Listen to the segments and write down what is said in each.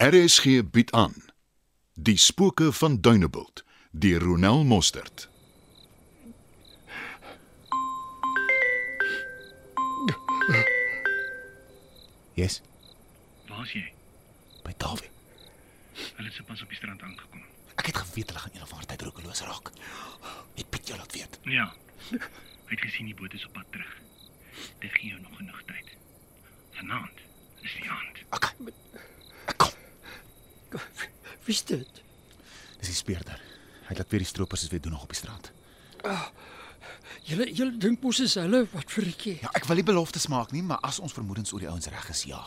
RSG bied aan Die spooke van Dunebuld deur Ronel Mostert. Yes, Waar's jy? by Dawie. Hulle het sopas op die strand aangekom. Ek het geweet hulle gaan een of ander tyd roekeloos raak. Het Piet jou laat weet. Ja. Hy het gesien die boot is op pad terug. Dit gee jou nog genoeg tyd. Vanaand is die aand. Okay. Ek kom. Wie's dit? Dis die speurder. Hy laat weer die stroopers weer doen nog op die strand. Julle julle dink mos is hulle wat frikkie. Ja, ek wil nie beloftes maak nie, maar as ons vermoedens oor die ouens reg is, ja.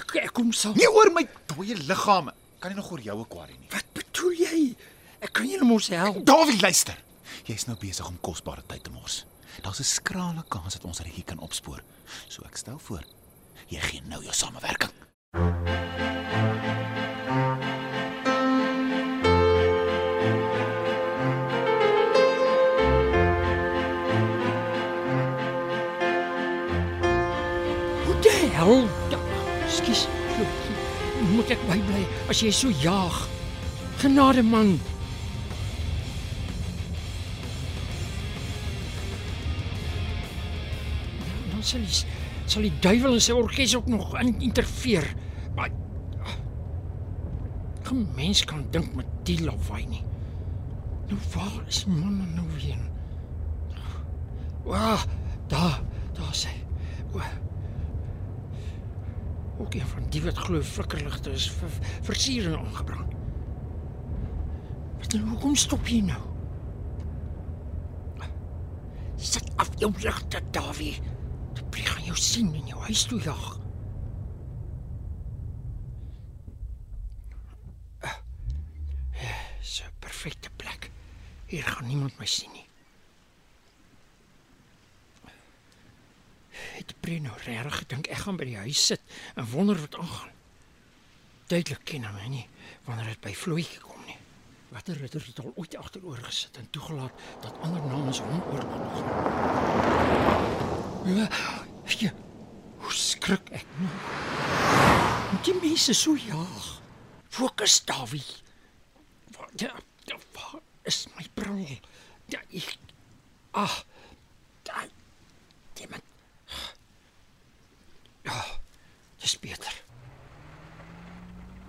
Ek ek kom saam. Nie oor my dooie liggame. Kan nie nog oor jou kwaarie nie. Wat bedoel jy? Ek kan julle mos help. Dawie, luister. Jy's nou besig om kosbare tyd te mors. Daar's 'n skrale kans dat ons regtig kan opspoor. So ek stel voor, jy gee nou jou samewerking. As jy so jaag? Genade man. Dan sal die sal die duiwel en sy orkes ook nog in interfereer. Maar kom mens kan dink met die lawaai nie. Nou waar is die man nou weer? Wah, daar, daar sê. Wah. Ook een van die wat glo flikkerligte is vir versiering aangebring. Wat nou, hoekom stop jy nou? Sit af jou ligte, Davie. Die plig gaan jou sien in jou huis toe jag. Dis 'n perfekte plek. Hier gaan niemand my sien nie. Het Bruno regtig gedink ek gaan by die huis sit en wonder wat aangaan? Duidelik ken hy my nie wanneer dit by Vloetjie kom nie. Watter ritter het al ooit agteroor gesit en toegelaat dat ander namens hom oorlog gaan? Ja, jy, hoe skrik ek nou? Moet die mense so jaag? Fokus, Davie. Waar, ja, ja, waar is my bril? Ja, ek... Ah, daai... Die man... Ja, dis beter.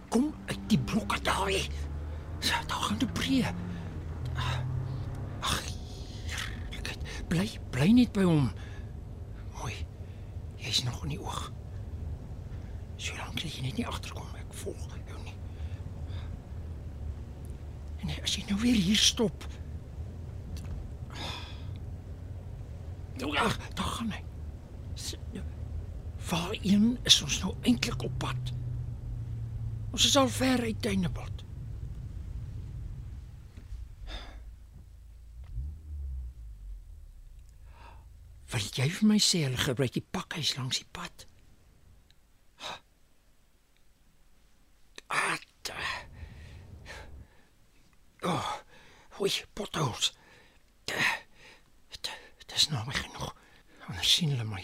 Kom uit die blokke daai. Ja, daar gaan die breë. Ag, heerlikheid. Bly, bly net by hom. Mooi. Jy's nog in die oog. Solank jy net nie agterkom, ek volg jou nie. En as jy nou weer hier stop. Nou ja, daar gaan hy. Waarheen is ons nou eintlik op pad? Ons is al ver uit Tuinebad. Wil jy vir my sê hulle gebruik die pakhuis langs die pad? Ah. Oh, hoi, potholes. Da- Dis nou genoeg. Anders sien hulle my.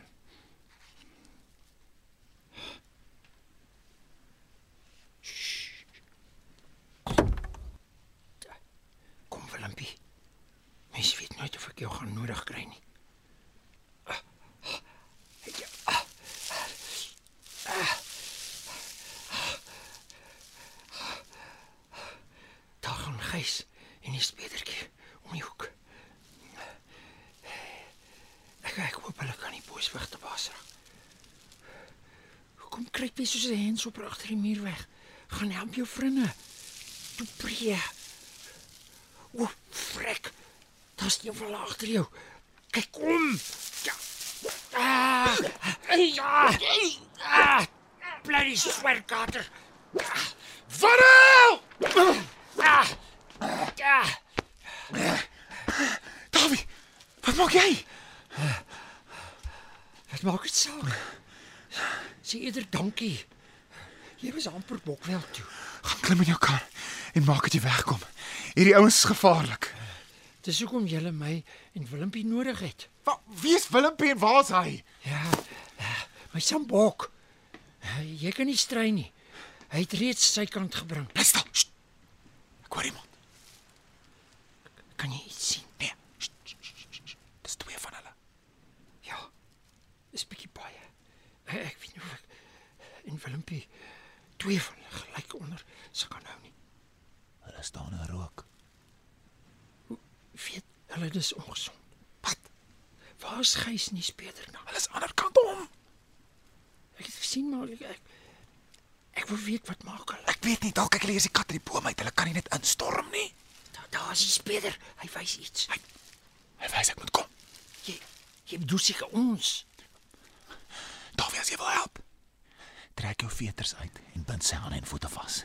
Kom Willempie. Mens weet nooit of ek jou gaan nodig kry nie. Daar gaan Gys en die spedertjie om die hoek. Ek ek hoop hulle kan nie boos weg te baas raak. Hoekom kruip jy soos 'n hens op agter die muur weg? Gaan help jou vriende. Toe pree. O, frek. Daar's jy wel agter jou. Kyk om. Ja. Ah. Ja. Ah. Bloody swerkater. Varel! Ah. Ja. Dawie, wat maak jy? Wat maak dit saak? Sê eerder dankie. Jy was amper bokwel toe. Gaan klim in jou kar en maak dat jy wegkom. Hierdie ouens is gevaarlik. Dis hoekom jy my en Willempie nodig het. Wa, wie is Willempie en waar's hy? Ja. ja, My sambok. Jy kan nie strei nie. Hy het reeds sy kant gebring. Bly stil. Sst. Ek hoor iemand. Kan jy iets sien? Nee. Sst, sst. Dis twee van hulle. Ja. Dis bietjie baie. Ek weet nie of ek in Willempie twee van hulle gelyk onder se kan hou nie. Hulle staan en rook. Weet hulle dis ongesond. Wat? Waar is Gys nie speeder nou? Hulle is aan die ander kant om. Ek het gesien maar ek ek, ek wil weet wat maak hulle. Ek weet nie, dalk kyk hulle eers die kat uit die boom uit. Hulle kan nie net instorm nie. Daar daar is die speeder. Hy wys iets. Hy hy wys ek moet kom. Jy jy bedoel seker ons. Daar wie as jy wil help. Trek jou veters uit en bind sy hande en voete vas.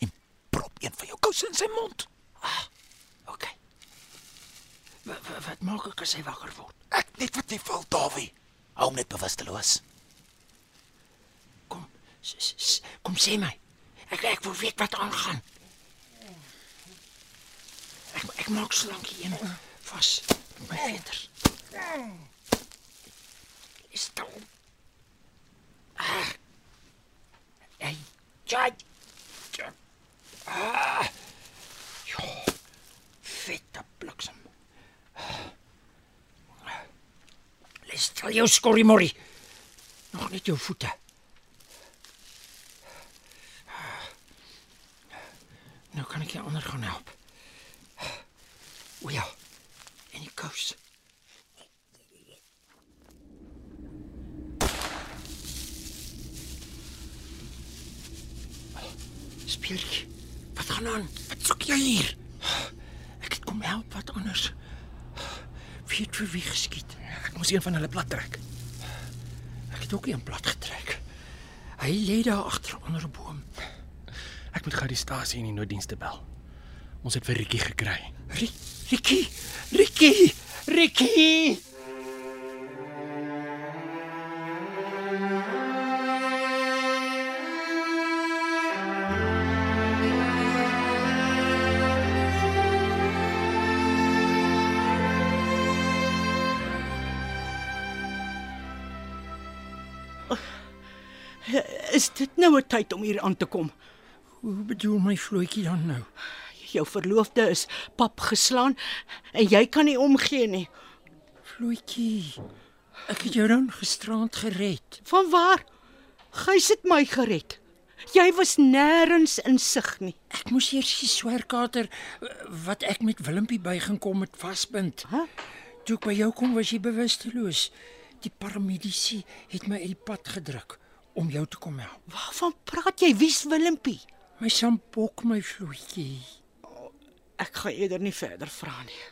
En prop een van jou kouse in sy mond. OK. Wat wat, maak ek as hy wakker word? Ek net wat jy wil, Dawie. Hou hom net bewusteloos. Kom. S, s, s, kom sê my. Ek ek wil weet wat aangaan. Ek ek maak so lank hier een vas met my veters. Is dit Ah. Hey, Jaj. Ah. Jo. Vette bliksem. Les stel jou skorrimorrie. Nog net jou voete. Nou kan ek jou ander gaan help. O ja. En die kous. Speeltjie. Wat gaan aan? Wat soek jy hier? Ek het kom help wat anders. Weet vir wie geskiet. Ek moes een van hulle plat trek. Ek het ook een plat getrek. Hy lê daar agter onder 'n boom. Ek moet gou die stasie en die nooddienste bel. Ons het vir Rikkie gekry. Ri- Rikkie, Rikkie, Rikkie. Nou 'n tyd om hier aan te kom? Hoe bedoel my vloetjie dan nou? Jou verloofde is pap geslaan en jy kan nie omgee nie. Vloetjie. Ek het jou dan gisterand gered. Van waar? Gys het my gered. Jy was nêrens in sig nie. Ek moes eers die swerkater eh, wat ek met Willempie by gaan kom met vasbind. Hæ? Toe ek by jou kom was jy bewusteloos. Die paramedici het my uit die pad gedruk om jou te kom help. Waarvan praat jy? Wie's Willempie? My sampok my vloetjie. Ek gaan eerder nie verder vra nie.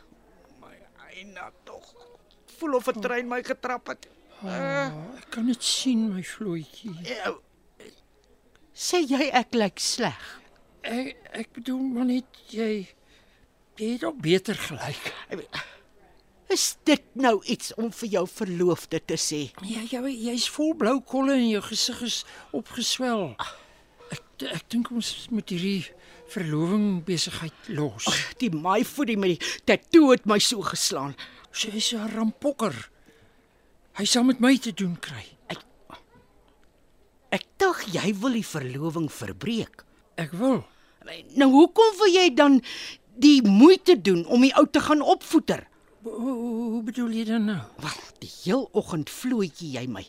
My eina tog. Voel of 'n trein my getrap het. Oh, ek kan dit sien my vloetjie. Jou- Sê jy ek lyk sleg? Ek ek bedoel maar net jy jy het ook beter gelyk. Is dit nou iets om vir jou verloofde te sê? Ja, jy jy's vol blou kolle en jou gesig is opgeswel. Ek ek dink ons moet hierdie verloving besigheid los. Die maaivoetie met die tatoe het my so geslaan. Sy is 'n rampokker. Hy sal met my te doen kry. Ek dink jy wil die verloving verbreek. Ek wil. Nou hoekom wil jy dan die moeite doen om die ou te gaan opvoeter? Hoe, hoe, bedoel jy dan nou? Wel, die heel oggend vloetjie jy my.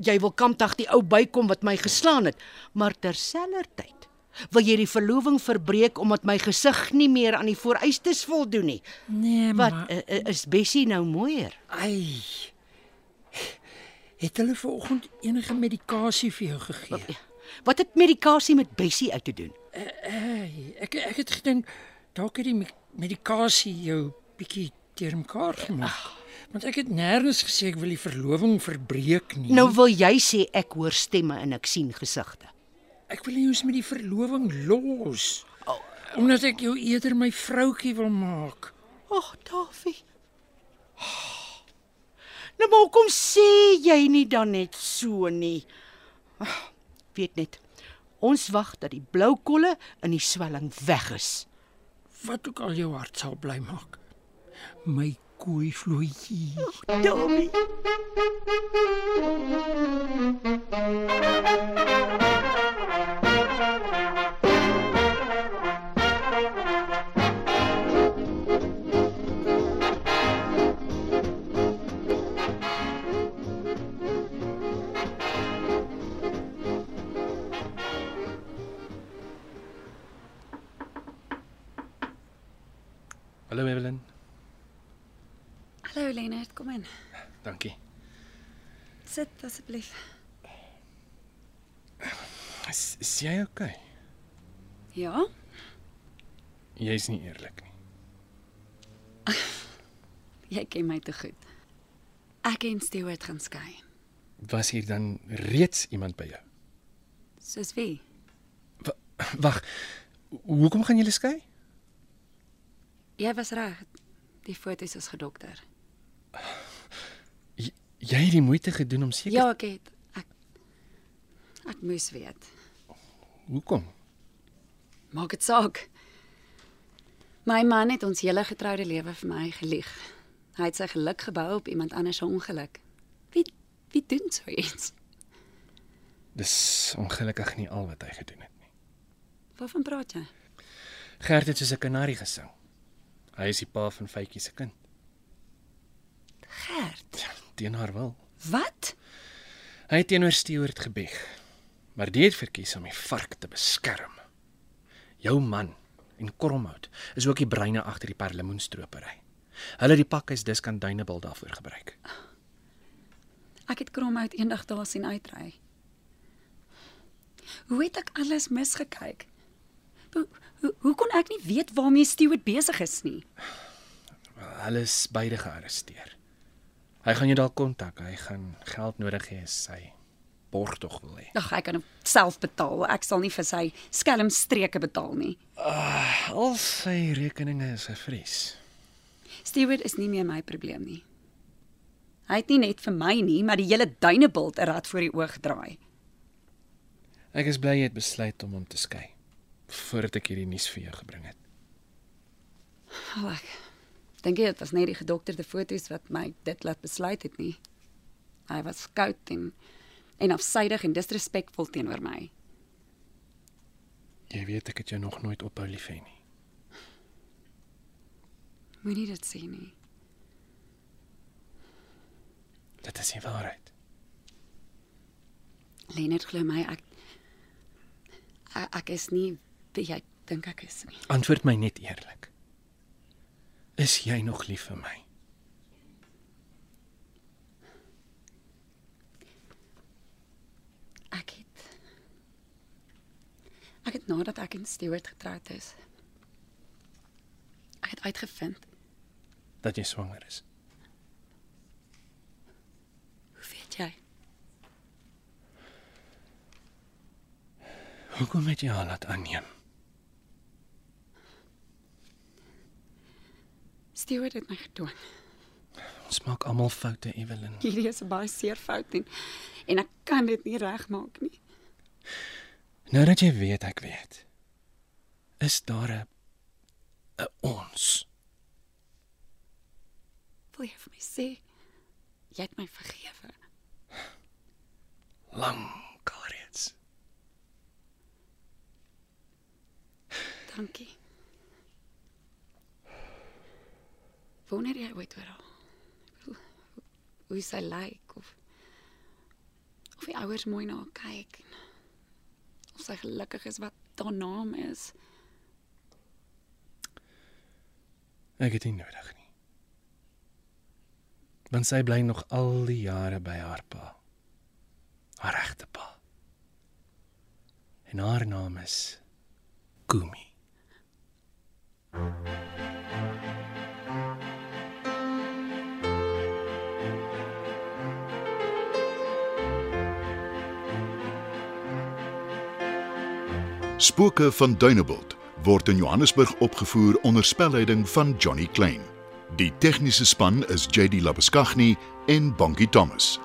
Jy wil kampdag die ou bykom wat my geslaan het, maar terselfdertyd wil jy die verloving verbreek omdat my gesig nie meer aan die vereistes voldoen nie. Nee, Wat maar i- i- is Bessie nou mooier? ai. Het hulle vanoggend enige medikasie vir jou gegee? Wat het medikasie met Bessie uit te doen? Ai, ek ek het gedink dalk het die me- medikasie jou bietjie deurmekaar gemaak. Want ek het nêrens gesê ek wil die verloving verbreek nie. Nou wil jy sê ek hoor stemme en ek sien gesigte. Ek wil nie ons met die verloving los. Omdat ek jou eerder my vroutjie wil maak. Ag, Davie. Nou maar hoekom sê jy nie dan net so nie? Ag, Weet net. Ons wag dat die blou kolle in die swelling weg is. Wat ook al jou hart sal bly maak. My koei vloetjie. Dobie. Hallo Evelyn. Hallo Lennard, kom in. Dankie. Sit asseblief. Is, is jy okay? Ja? Jy's nie eerlik nie. Jy ken my te goed. Ek en Stewart gaan skei. Was hier dan reeds iemand by jou? Soos wie? Wag. Hoekom gaan julle skei? Jy was reg. Die foto's is gedokter. Jy, jy het die moeite gedoen om seker Ja, ek het ek ek moes weet. Hoekom? Maak dit saak. My man het ons hele getroude lewe vir my gelieg. Hy het sy geluk gebou op iemand anders se ongeluk. Wie wie doen so iets? Dis ongelukkig nie al wat hy gedoen het nie. Waarvan praat jy? Gert het soos 'n kanarie gesing. Hy is die pa van Faitjie se kind. Gert. Teen haar wil. Wat? Hy het teenoor Stewart gebieg. Maar die het verkies om die vark te beskerm. Jou man en Kromhout is ook die breine agter die perlemoenstropery. Hulle het die pakhuis diskant Duinebil daarvoor gebruik. Ek het Kromhout eendag daar sien uitry. Hoe het ek alles misgekyk? Hoe, hoe, hoe kon ek nie weet waarmee Stewart besig is nie? Hulle is beide gearresteer. Hy gaan jou dalk kontak. Hy gaan geld nodig hê as hy borgtog wil hê. Ag, ek kan hom self betaal. Ek sal nie vir sy skelm streke betaal nie. Al sy rekeninge is gevries. Stewart is nie meer my probleem nie. Hy het nie net vir my nie, maar die hele duinebult 'n rad voor die oog draai. Ek is bly jy het besluit om hom te skei voordat ek hierdie nuus vir jou gebring het. Oh, ek dink jy dit was net die gedokterde foto's wat my dit laat besluit het nie. Hy was koud en en afsydig en disrespekvol teenoor my. Jy weet ek het jou nog nooit ophou lief hê nie. Moenie dit sê nie. Dit is nie waarheid. Lennard glo my ek ek, ek is nie wie jy dink ek is nie. Antwoord my net eerlik. Is jy nog lief vir my? Ek het Ek het nadat ek en Stewart getroud is. Ek het uitgevind Dat jy swanger is. Hoe weet jy? Hoekom het jy haar laat aanneem? Stewart het my gedwing. Ons maak almal foute, Evelyn. Hierdie is 'n baie seer fout en en ek kan dit nie regmaak nie. Nou dat jy weet ek weet. Is daar 'n 'n ons? Wil jy vir my sê jy het my vergewe? Lank alreeds. Dankie. Wanneer jy ooit oor haar. Hoe, hoe sy lyk of of die ouers mooi na haar kyk. Of sy gelukkig is wat haar naam is. Ek het dit nodig nie. Want sy bly nog al die jare by haar pa. Haar regte pa. En haar naam is Kumi. Spooke van Dunebuld word in Johannesburg opgevoer onder spelleiding van Johnny Klein. Die tegniese span is JD Labuskaghni en Bongie Thomas.